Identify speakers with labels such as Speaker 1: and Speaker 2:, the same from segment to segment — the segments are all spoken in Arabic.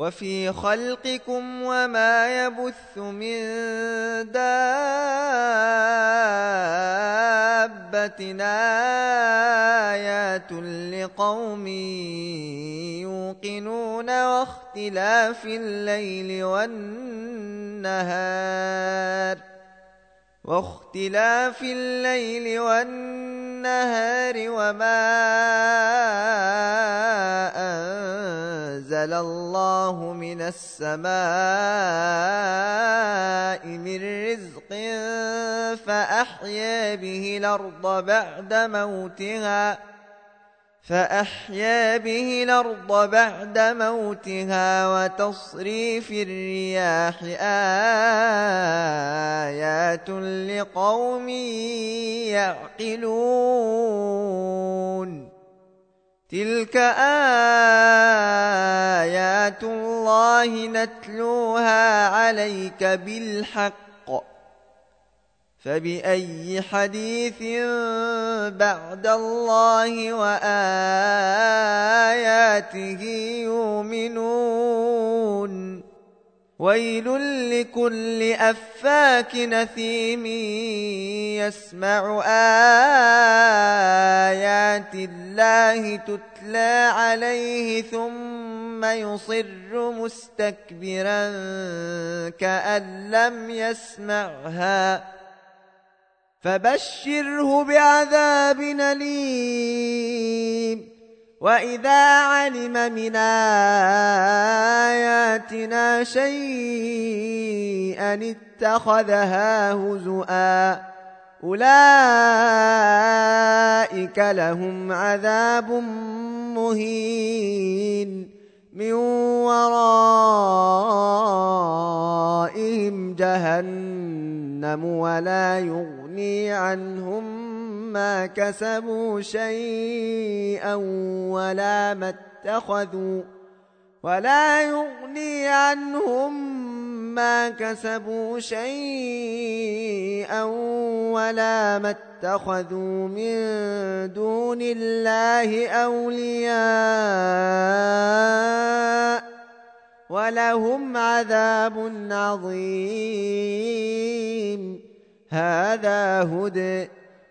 Speaker 1: وفي خلقكم وما يبث من دابة آيات لقوم يوقنون واختلاف الليل والنهار واختلاف الليل والنهار وما أن أنزل الله من السماء من رزق فأحيا به الأرض بعد موتها فأحيا به الأرض بعد موتها وتصريف الرياح آيات لقوم يعقلون تلك ايات الله نتلوها عليك بالحق فباي حديث بعد الله واياته يؤمنون ويل لكل أفاك نثيم يسمع آيات الله تتلى عليه ثم يصر مستكبرا كأن لم يسمعها فبشره بعذاب أليم واذا علم من اياتنا شيئا اتخذها هزؤا اولئك لهم عذاب مهين من ورائهم جهنم ولا يغني عنهم ما كسبوا شيئا ولا ما اتخذوا ولا يغني عنهم ما ما كسبوا شيئا ولا ما اتخذوا من دون الله أولياء ولهم عذاب عظيم هذا هدئ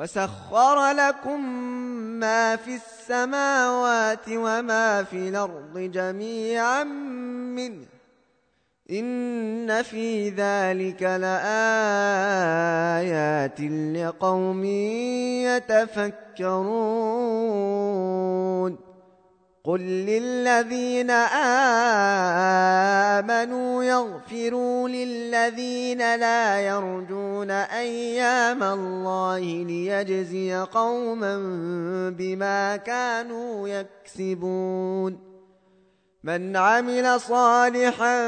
Speaker 1: وسخر لكم ما في السماوات وما في الأرض جميعا منه إن في ذلك لآيات لقوم يتفكرون قل للذين آمنوا يغفروا للذين لا يرجون أيام الله ليجزي قوما بما كانوا يكسبون من عمل صالحا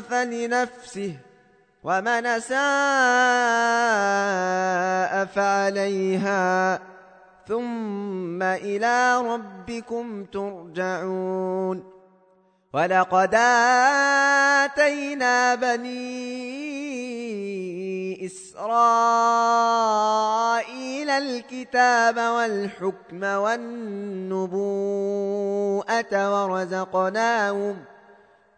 Speaker 1: فلنفسه ومن ساء فعليها ثم إلى ربكم ترجعون ولقد آتينا بني إسرائيل الكتاب والحكم والنبوءة ورزقناهم ۖ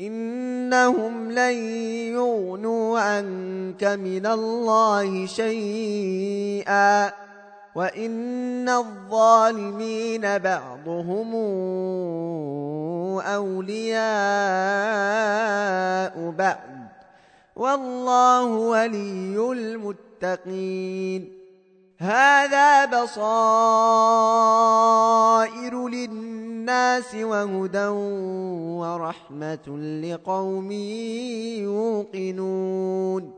Speaker 1: إنهم لن يغنوا عنك من الله شيئا وإن الظالمين بعضهم أولياء بعض والله ولي المتقين هذا بصائر للناس وهدى ورحمة لقوم يوقنون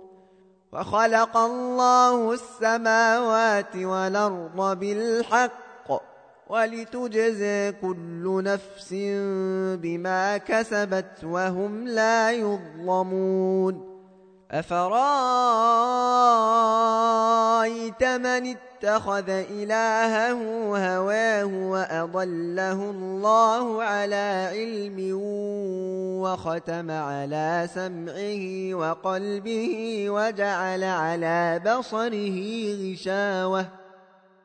Speaker 1: وخلق الله السماوات والأرض بالحق ولتجزى كل نفس بما كسبت وهم لا يظلمون أفرايت من اتخذ إلهه هواه وأضله الله على علم وختم على سمعه وقلبه وجعل على بصره غشاوةً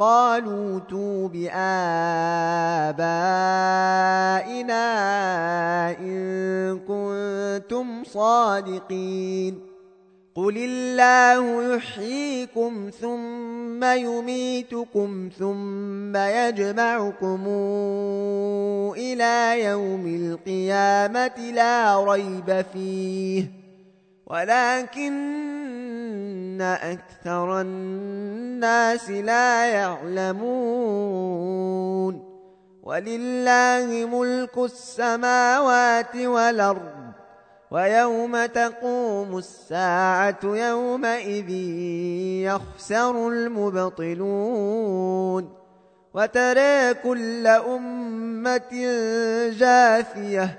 Speaker 1: قالوا تو بآبائنا إن كنتم صادقين قل الله يحييكم ثم يميتكم ثم يجمعكم إلى يوم القيامة لا ريب فيه ولكن أكثر الناس لا يعلمون ولله ملك السماوات والأرض ويوم تقوم الساعة يومئذ يخسر المبطلون وترى كل أمة جاثية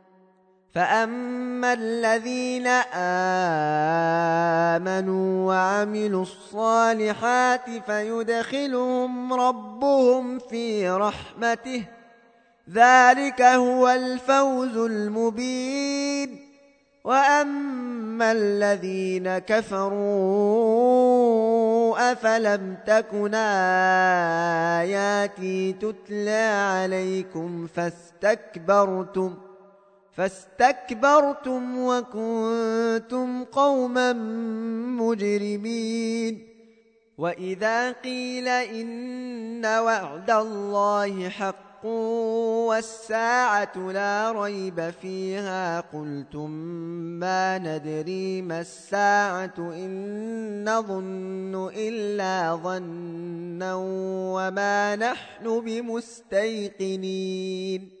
Speaker 1: فأما الذين آمنوا وعملوا الصالحات فيدخلهم ربهم في رحمته ذلك هو الفوز المبين وأما الذين كفروا أفلم تكن آياتي تتلى عليكم فاستكبرتم ۖ فاستكبرتم وكنتم قوما مجرمين واذا قيل ان وعد الله حق والساعه لا ريب فيها قلتم ما ندري ما الساعه ان نظن الا ظنا وما نحن بمستيقنين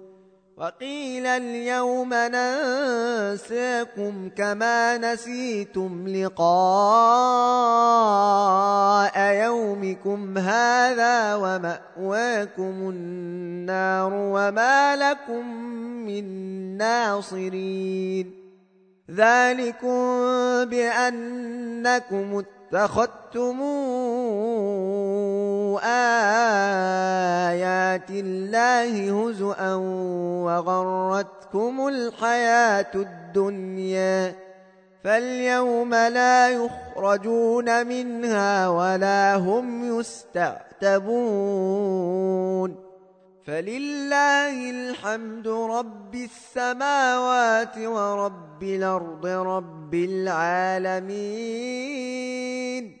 Speaker 1: وقيل اليوم ننساكم كما نسيتم لقاء يومكم هذا ومأواكم النار وما لكم من ناصرين ذلكم بأنكم اتخذتموه بآيات الله هزءا وغرتكم الحياة الدنيا فاليوم لا يخرجون منها ولا هم يستعتبون فلله الحمد رب السماوات ورب الأرض رب العالمين